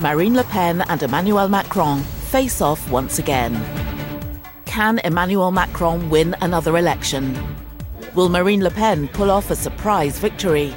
Marine Le Pen and Emmanuel Macron face off once again. Can Emmanuel Macron win another election? Will Marine Le Pen pull off a surprise victory?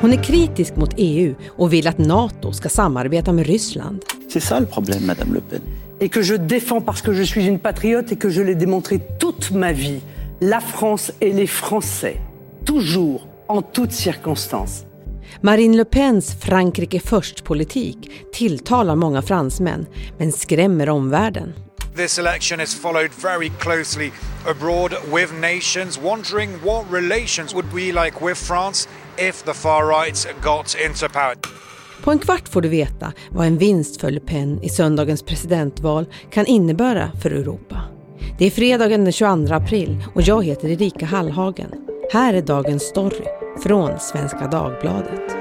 Hon är kritisk mot EU och vill att NATO ska samarbeta med Ryssland. C'est ça le problème, Madame Le Pen. Et que je défends parce que je suis une patriote et que je l'ai démontré toute ma vie. La France et les Français. Toujours, en toutes circonstances. Marine Le Pens Frankrike först-politik tilltalar många fransmän, men skrämmer omvärlden. This election is followed very closely abroad with nations wondering what relations would be like with France if the far right got into power. På en kvart får du veta vad en vinst för Le Pen i söndagens presidentval kan innebära för Europa. Det är fredagen den 22 april och jag heter Erika Hallhagen. Här är dagens story från Svenska Dagbladet.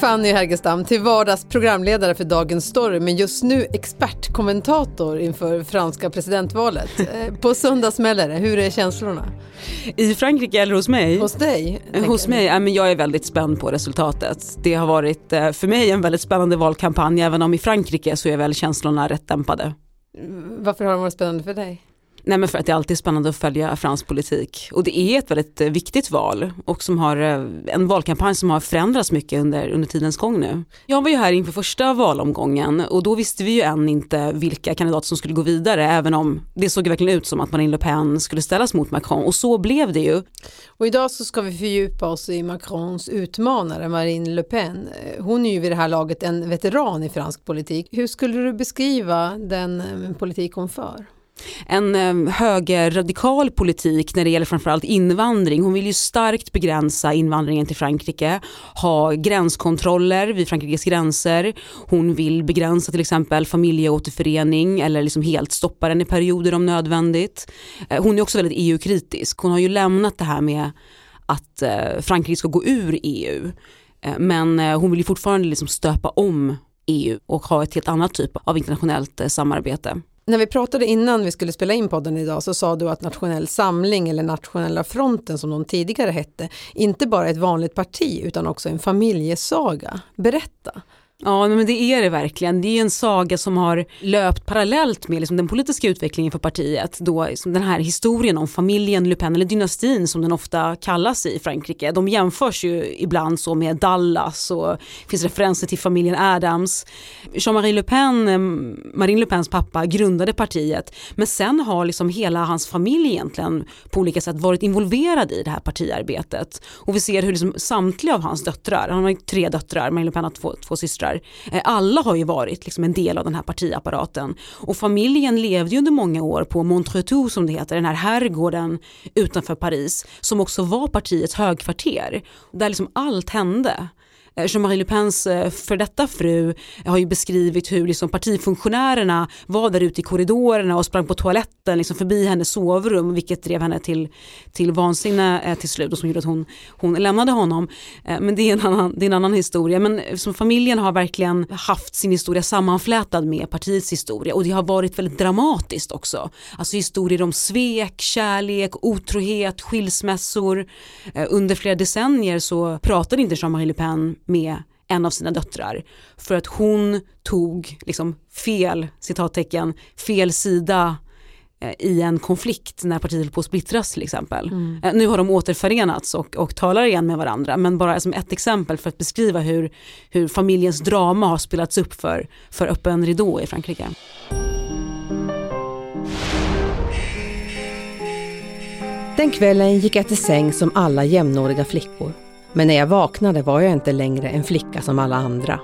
Fanny Härgestam, till vardags programledare för Dagens Story men just nu expertkommentator inför franska presidentvalet. Eh, på söndag smäller det, hur är känslorna? I Frankrike eller hos mig? Hos dig? Hos mig, ja, men jag är väldigt spänd på resultatet. Det har varit eh, för mig en väldigt spännande valkampanj även om i Frankrike så är väl känslorna rätt dämpade. Varför har de varit spännande för dig? Nej men för att det är alltid spännande att följa fransk politik och det är ett väldigt eh, viktigt val och som har eh, en valkampanj som har förändrats mycket under, under tidens gång nu. Jag var ju här inför första valomgången och då visste vi ju än inte vilka kandidater som skulle gå vidare även om det såg verkligen ut som att Marine Le Pen skulle ställas mot Macron och så blev det ju. Och idag så ska vi fördjupa oss i Macrons utmanare Marine Le Pen. Eh, hon är ju vid det här laget en veteran i fransk politik. Hur skulle du beskriva den politik hon för? En ehm, högerradikal politik när det gäller framförallt invandring. Hon vill ju starkt begränsa invandringen till Frankrike, ha gränskontroller vid Frankrikes gränser. Hon vill begränsa till exempel familjeåterförening eller liksom helt stoppa den i perioder om nödvändigt. Eh, hon är också väldigt EU-kritisk. Hon har ju lämnat det här med att eh, Frankrike ska gå ur EU. Eh, men hon vill ju fortfarande liksom stöpa om EU och ha ett helt annat typ av internationellt samarbete. När vi pratade innan vi skulle spela in podden idag så sa du att Nationell Samling eller Nationella Fronten som de tidigare hette inte bara är ett vanligt parti utan också en familjesaga. Berätta. Ja men det är det verkligen. Det är en saga som har löpt parallellt med liksom den politiska utvecklingen för partiet. Då, liksom den här historien om familjen Le Pen, eller dynastin som den ofta kallas i Frankrike. De jämförs ju ibland så med Dallas och det finns referenser till familjen Adams. Jean-Marie Le Pen, ehm, Marine Le Pens pappa, grundade partiet men sen har liksom hela hans familj egentligen på olika sätt varit involverad i det här partiarbetet. Och vi ser hur liksom samtliga av hans döttrar, han har tre döttrar, Marine Le Pen har två, två systrar föräldrar. Eh, alla har ju varit liksom en del av den här partiapparaten. Och familjen levde ju under många år på Montretout som det heter, den här herrgården utanför Paris som också var partiets högkvarter. Där liksom allt hände. Eh, Jean-Marie Le Pens eh, för detta fru eh, har ju beskrivit hur liksom partifunktionärerna var där ute i korridorerna och sprang på toaletten liksom förbi hennes sovrum vilket drev henne till, till vansinne till slut och som gjorde att hon, hon lämnade honom. Men det är, en annan, det är en annan historia. Men som familjen har verkligen haft sin historia sammanflätad med partiets historia och det har varit väldigt dramatiskt också. Alltså historier om svek, kärlek, otrohet, skilsmässor. Under flera decennier så pratade inte Jean-Marie Le Pen med en av sina döttrar för att hon tog liksom fel, citattecken, fel sida eh, i en konflikt när partiet höll på att splittras till exempel. Mm. Eh, nu har de återförenats och, och talar igen med varandra men bara som ett exempel för att beskriva hur, hur familjens drama har spelats upp för, för öppen ridå i Frankrike. Den kvällen gick jag till säng som alla jämnåriga flickor. Men när jag vaknade var jag inte längre en flicka som alla andra.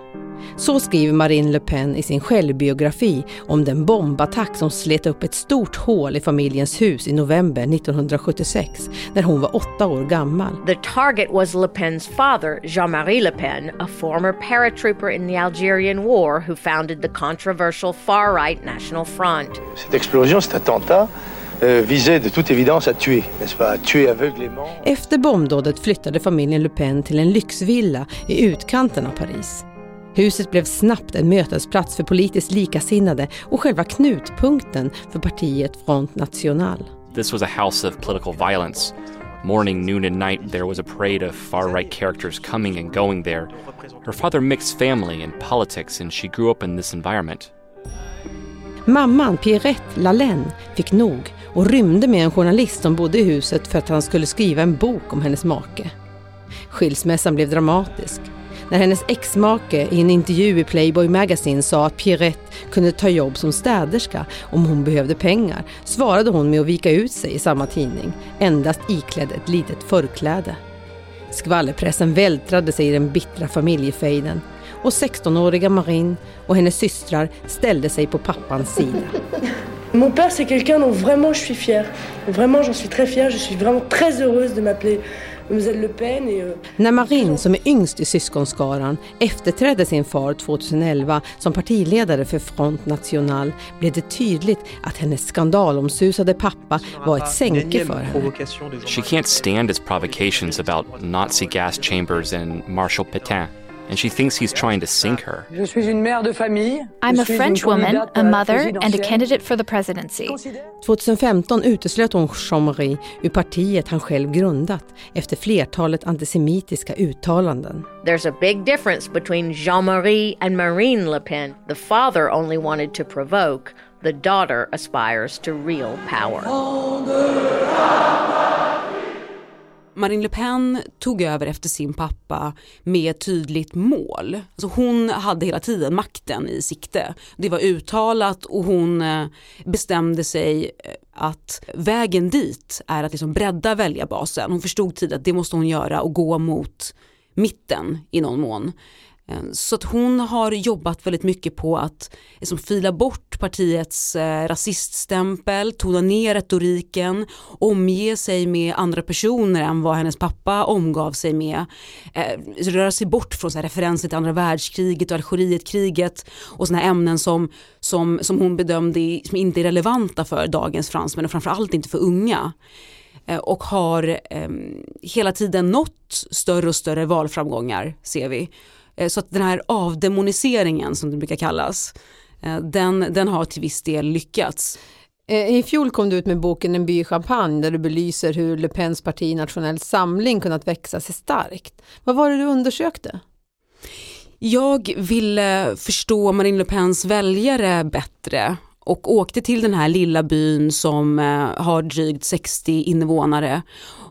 Så skriver Marine Le Pen i sin självbiografi om den bombattack som slet upp ett stort hål i familjens hus i november 1976 när hon var åtta år gammal. The target was Le Pens father, Jean-Marie Le Pen, a former paratrooper in the Algerian war who founded the controversial far-right National Front. Cette explosion, cet attentat Euh, visait de toute évidence à tuer, n'est-ce pas? À tuer aveuglément. Efter bombdådet flyttade familjen Le Pen till en lyxvilla i utkanten av Paris. Huset blev snabbt en mötesplats för politiskt likasinnade och själva knutpunkten för partiet Front National. This was a house of political violence Morning, noon, and night, there was a parade of far right characters coming and going there. Her father mixed family and politics, and she grew up in this environment. Mamman, Pierrette Lalaine, fick nog och rymde med en journalist som bodde i huset för att han skulle skriva en bok om hennes make. Skilsmässan blev dramatisk. När hennes exmake i en intervju i Playboy Magazine sa att Pierrette kunde ta jobb som städerska om hon behövde pengar svarade hon med att vika ut sig i samma tidning, endast iklädd ett litet förkläde. Skvallerpressen vältrade sig i den bittra familjefejden och 16-åriga Marine och hennes systrar ställde sig på pappans sida. Mon père, c'est quelqu'un dont vraiment je suis fière. Vraiment, j'en suis très fière. Je suis vraiment très heureuse de m'appeler Mademoiselle Le Pen. Et, euh... När Marine, som är yngst i syskonskaran, efterträdde sin far 2011 som partiledare för Front National blev det tydligt att hennes skandalomsusade pappa var ett sänke för henne. She can't stand his provocations about Nazi gas chambers and Marshal Pétain. And she thinks he's trying to sink her. I'm a French woman, a mother and a candidate for the presidency. 2015 uteslöt hon Jean-Marie ur partiet han själv grundat efter flertalet antisemitiska uttalanden. There's a big difference between Jean-Marie and Marine Le Pen. The father only wanted to provoke, the daughter aspires to real power. Marine Le Pen tog över efter sin pappa med ett tydligt mål. Alltså hon hade hela tiden makten i sikte. Det var uttalat och hon eh, bestämde sig eh, att vägen dit är att liksom bredda väljarbasen. Hon förstod tidigt att det måste hon göra och gå mot mitten i någon mån. Ehm, så att hon har jobbat väldigt mycket på att liksom, fila bort partiets eh, rasiststämpel, tona ner retoriken, omge sig med andra personer än vad hennes pappa omgav sig med. Eh, röra sig bort från så här, referenser till andra världskriget och Algerietkriget och sådana ämnen som, som, som hon bedömde som inte är relevanta för dagens fransmän och framförallt inte för unga ehm, och har eh, hela tiden nått större och större valframgångar ser vi. Eh, så att den här avdemoniseringen som det brukar kallas, eh, den, den har till viss del lyckats. Eh, I fjol kom du ut med boken En by i champagne där du belyser hur Le Pens parti Nationell Samling kunnat växa sig starkt. Vad var det du undersökte? Jag ville förstå Marine Le Pens väljare bättre och åkte till den här lilla byn som har drygt 60 invånare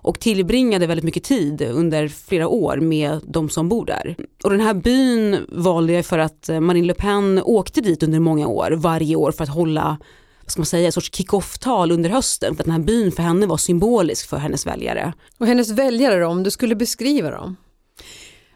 och tillbringade väldigt mycket tid under flera år med de som bor där. Och den här byn valde jag för att Marine Le Pen åkte dit under många år, varje år för att hålla vad ska man säga, ett sorts kick-off-tal under hösten för att den här byn för henne var symbolisk för hennes väljare. Och hennes väljare då, om du skulle beskriva dem?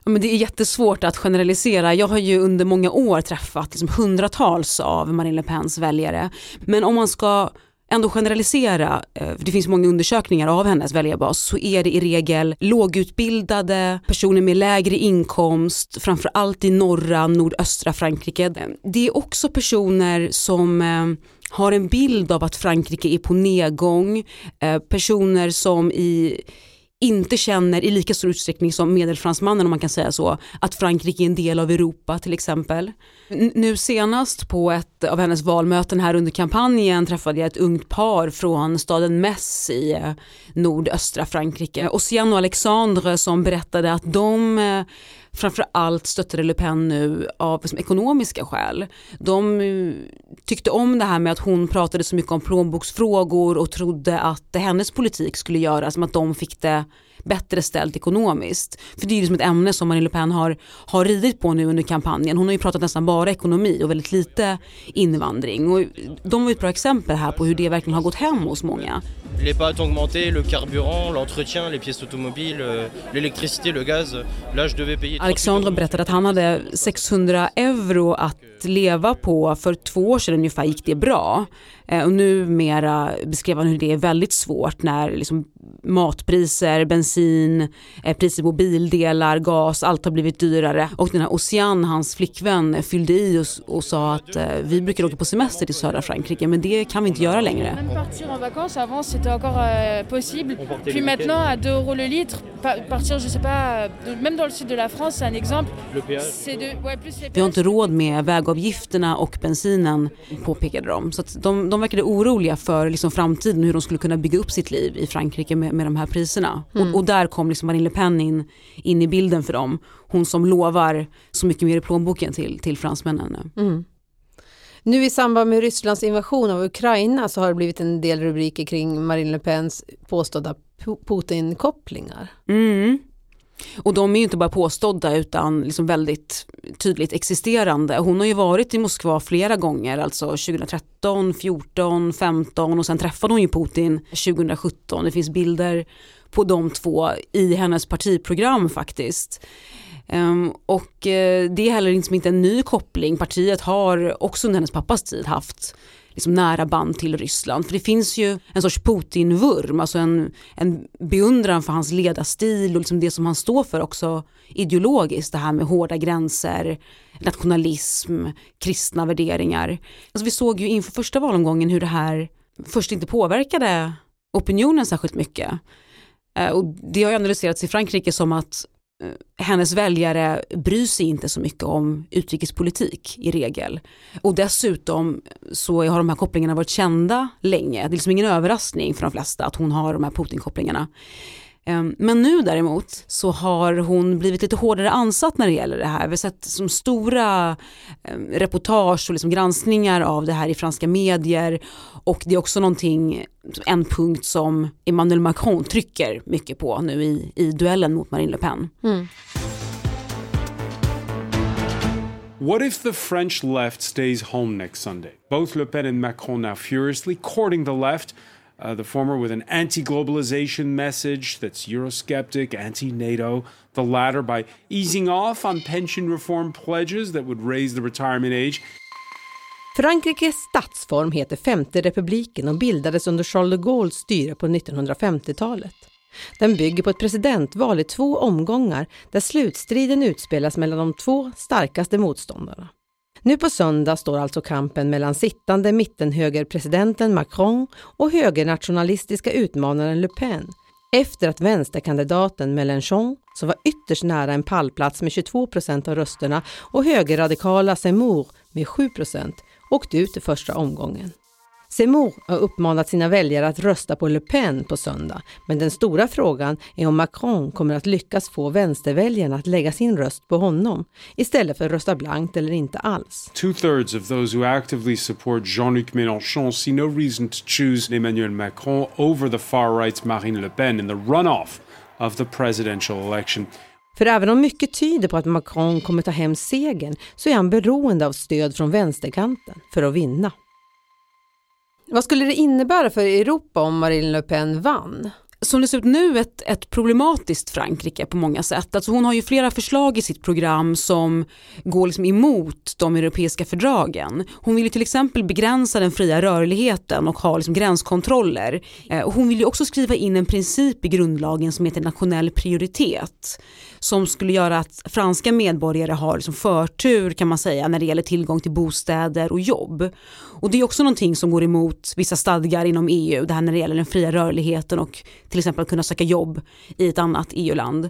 Ja, men det är jättesvårt att generalisera. Jag har ju under många år träffat liksom hundratals av Marine Le Pens väljare. Men om man ska ändå generalisera, eh, för det finns många undersökningar av hennes väljarbas, så är det i regel lågutbildade, personer med lägre inkomst, framförallt i norra, nordöstra Frankrike. Det är också personer som eh, har en bild av att Frankrike är på nedgång, eh, personer som i inte känner i lika stor utsträckning som medelfransmannen om man kan säga så, att Frankrike är en del av Europa till exempel. nu senast på ett av hennes valmöten här under kampanjen träffade jag ett ungt par från staden Metz i eh, nordöstra Frankrike. Ossian och Alexandre som berättade att de eh, framförallt stöttade Le Pen nu av ekonomiska skäl. De eh, tyckte om det här med att hon pratade så mycket om plånboksfrågor och trodde att hennes politik skulle göra som att de fick det bättre ställt ekonomiskt. För det är ju liksom ett ämne som Marine Le Pen har, har ridit på nu under kampanjen. Hon har ju pratat nästan bara ekonomi och väldigt lite invandring. Och de var ett bra exempel här på hur det verkligen har gått hem hos många. Les pâtes ont augmenté, le carburant, l'entretien, les pièces automobiles, euh, l'électricité, le gaz. Là, je devais payer... Alexandre berättade att han hade 600 euro att leva på. För två år sedan ungefär gick det bra. Eh, och numera beskrev han hur det är väldigt svårt när liksom matpriser, bensin, eh, priser på bildelar, gas, allt har blivit dyrare. Och den här Ocean, hans flickvän, fyllde i och, och sa att eh, vi brukar åka på semester till södra Frankrike men det kan vi inte göra längre. Partir en vacances avant c'était encore possible. Puis maintenant à 2 euros le litre, partir je sais pas, même dans le sud de la France c'est un exemple. Vi har inte råd med vägavgifterna och bensinen påpekade de. Så de, de de verkade oroliga för liksom framtiden, hur de skulle kunna bygga upp sitt liv i Frankrike med, med de här priserna. Mm. Och, och, där kom liksom Marine Le Pen in, in i bilden för dem. Hon som lovar så mycket mer i plånboken till, till fransmännen. Mm. Nu i samband med Rysslands invasion av Ukraina så har det blivit en del rubriker kring Marine Le Pens påstådda Putin-kopplingar. Mm. Och de är ju inte bara påstådda utan liksom väldigt tydligt existerande. Hon har ju varit i Moskva flera gånger, alltså 2013, 14, 15 och sen träffade hon ju Putin 2017. Det finns bilder på de två i hennes partiprogram faktiskt. Um, och uh, det är heller liksom inte en ny koppling. Partiet har också under hennes pappas tid haft liksom nära band till Ryssland. För det finns ju en sorts Putin-vurm, alltså en, en beundran för hans ledarstil och liksom det som han står för också ideologiskt. Det här med hårda gränser, nationalism, kristna värderingar. Alltså vi såg ju inför första valomgången hur det här först inte påverkade opinionen särskilt mycket. Eh, och det har ju analyserats i Frankrike som att Eh, hennes väljare bryr sig inte så mycket om utrikespolitik i regel. Och dessutom så har de här kopplingarna varit kända länge. Det är liksom ingen överraskning för de flesta att hon har de här Putin-kopplingarna. Ehm, men nu däremot så har hon blivit lite hårdare ansatt när det gäller det här. Vi har sett som stora ehm, reportage och liksom granskningar av det här i franska medier och det är också någonting, en punkt som Emmanuel Macron trycker mycket på nu i, i duellen mot Marine Le Pen. Mm. What if the French left stays home next Sunday? Both Le Pen and Macron now furiously courting the left Uh, the former with an anti globalization message that's Eurosceptic, anti NATO. The latter by easing off on pension reform pledges that would raise the retirement age. Frankrikes statsform heter Femte republiken och bildades under Charles de Gaulles styre på 1950-talet. Den bygger på ett presidentval i två omgångar där slutstriden utspelas mellan de två starkaste motståndarna. Nu på söndag står alltså kampen mellan sittande mittenhögerpresidenten Macron och högernationalistiska utmanaren Le Pen efter att vänsterkandidaten Mélenchon, som var ytterst nära en pallplats med 22 procent av rösterna och högerradikala Zemmour med 7 procent, åkte ut i första omgången. Zemmour har uppmanat sina väljare att rösta på Le Pen på söndag, men den stora frågan är om Macron kommer att lyckas få vänsterväljarna att lägga sin röst på honom istället för att rösta blankt eller inte alls. Two-thirds of those who actively support Jean-Luc Mélenchon see no reason to choose Emmanuel Macron over the far-right's Marine Le Pen in the runoff of the presidential election. För även om mycket tyder på att Macron kommer ta hem segern så är han beroende av stöd från vänsterkanten för att vinna. Vad skulle det innebära för Europa om Marine Le Pen vann? Som det ser ut nu ett, ett problematiskt Frankrike på många sätt. Alltså hon har ju flera förslag i sitt program som går liksom emot de europeiska fördragen. Hon vill ju till exempel begränsa den fria rörligheten och ha liksom gränskontroller. Eh, hon vill ju också skriva in en princip i grundlagen som heter nationell prioritet som skulle göra att franska medborgare har liksom förtur kan man säga när det gäller tillgång till bostäder och jobb. Och det är också någonting som går emot vissa stadgar inom EU, det här när det gäller den fria rörligheten och till exempel att kunna söka jobb i ett annat EU-land.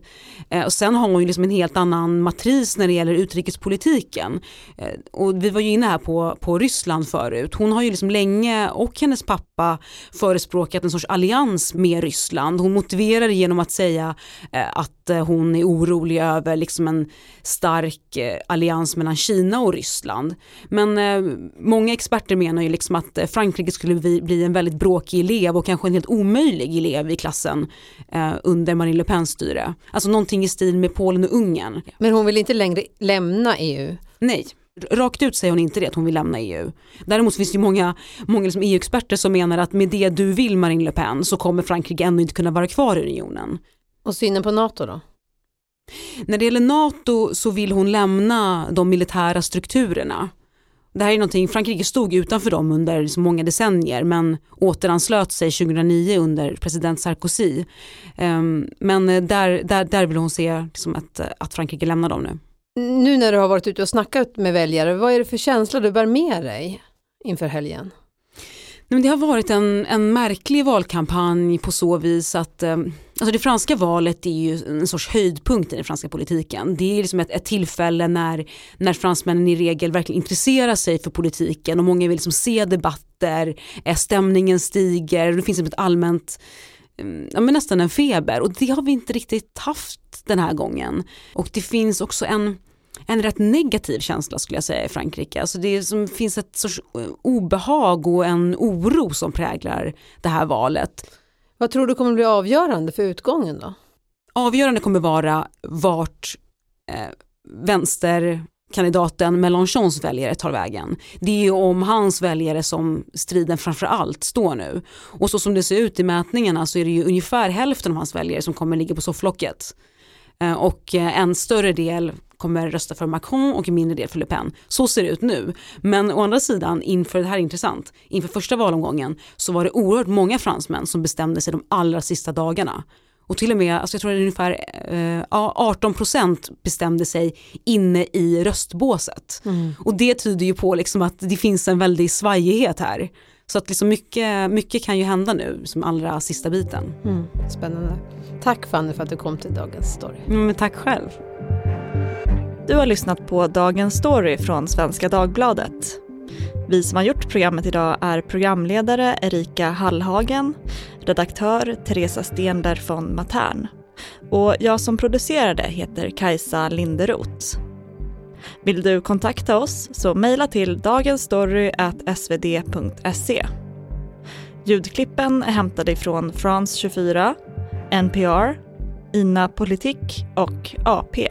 Eh, och sen har hon ju liksom en helt annan matris när det gäller utrikespolitiken. Eh, och vi var ju inne här på, på Ryssland förut. Hon har ju liksom länge och hennes pappa förespråkat en sorts allians med Ryssland. Hon motiverar det genom att säga eh, att eh, hon är orolig över liksom en stark eh, allians mellan Kina och Ryssland. Men eh, många experter menar ju liksom att eh, Frankrike skulle bli, bli en väldigt bråkig elev och kanske en helt omöjlig elev i klassen eh, under Marine Le Pens styre. Alltså någonting i stil med Polen och Ungern. Men hon vill inte längre lämna EU? Nej. Rakt ut säger hon inte det att hon vill lämna EU. Däremot finns det många, många liksom EU-experter som menar att med det du vill Marine Le Pen så kommer Frankrike ändå inte kunna vara kvar i unionen. Och synen på NATO då? När det gäller NATO så vill hon lämna de militära strukturerna. Det här är någonting, Frankrike stod utanför dem under så många decennier men återanslöt sig 2009 under president Sarkozy. Um, men eh, där, där, där vill hon se liksom att, eh, att Frankrike lämnar dem nu. Nu när du har varit ute och snackat med väljare, vad är det för känsla du bär med dig inför helgen? Det har varit en, en märklig valkampanj på så vis att eh, alltså det franska valet är ju en sorts höjdpunkt i den franska politiken. Det är liksom ett, ett tillfälle när, när fransmännen i regel verkligen intresserar sig för politiken och många vill liksom se debatter, eh, stämningen stiger, det finns ett allmänt eh, ja, men nästan en feber och det har vi inte riktigt haft den här gången. Och det finns också en en rätt negativ känsla skulle jag säga i Frankrike. Alltså det som finns ett sorts eh, obehag och en oro som präglar det här valet. Vad tror du kommer bli avgörande för utgången då? Avgörande kommer vara vart eh, vänsterkandidaten Mélenchons väljare tar vägen. Det är om hans väljare som striden framför allt står nu. Och så som det ser ut i mätningarna så är det ju ungefär hälften av hans väljare som kommer ligga på sofflocket. Eh, och eh, en större del kommer rösta för Macron och en mindre del för Le Pen. Så ser det ut nu. Men å andra sidan, inför, det här är intressant, inför första valomgången så var det oerhört många fransmän som bestämde sig de allra sista dagarna. Och till och med, alltså jag tror det är ungefär eh, 18% bestämde sig inne i röstbåset. Mm. Och det tyder ju på liksom att det finns en väldig svajighet här. Så att liksom mycket, mycket kan ju hända nu, som allra sista biten. Mm. Spännande. Tack Fanny för att du kom till Dagens Story. Mm, men tack själv. Du har lyssnat på Dagens Story från Svenska Dagbladet. Vi som har gjort programmet idag är programledare Erika Hallhagen, redaktör Teresa Stenler von Matern och jag som producerade heter Kajsa Linderoth. Vill du kontakta oss så mejla till dagensstory.svd.se. Ljudklippen är hämtade från France 24, NPR, Ina Politik och AP.